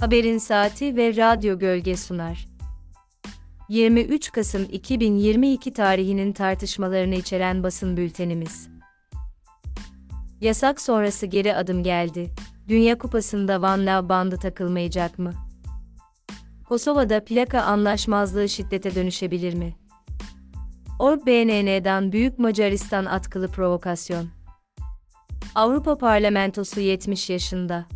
Haberin Saati ve Radyo Gölge sunar. 23 Kasım 2022 tarihinin tartışmalarını içeren basın bültenimiz. Yasak sonrası geri adım geldi. Dünya Kupası'nda Van Love bandı takılmayacak mı? Kosova'da plaka anlaşmazlığı şiddete dönüşebilir mi? Org BNN'den Büyük Macaristan atkılı provokasyon. Avrupa Parlamentosu 70 yaşında.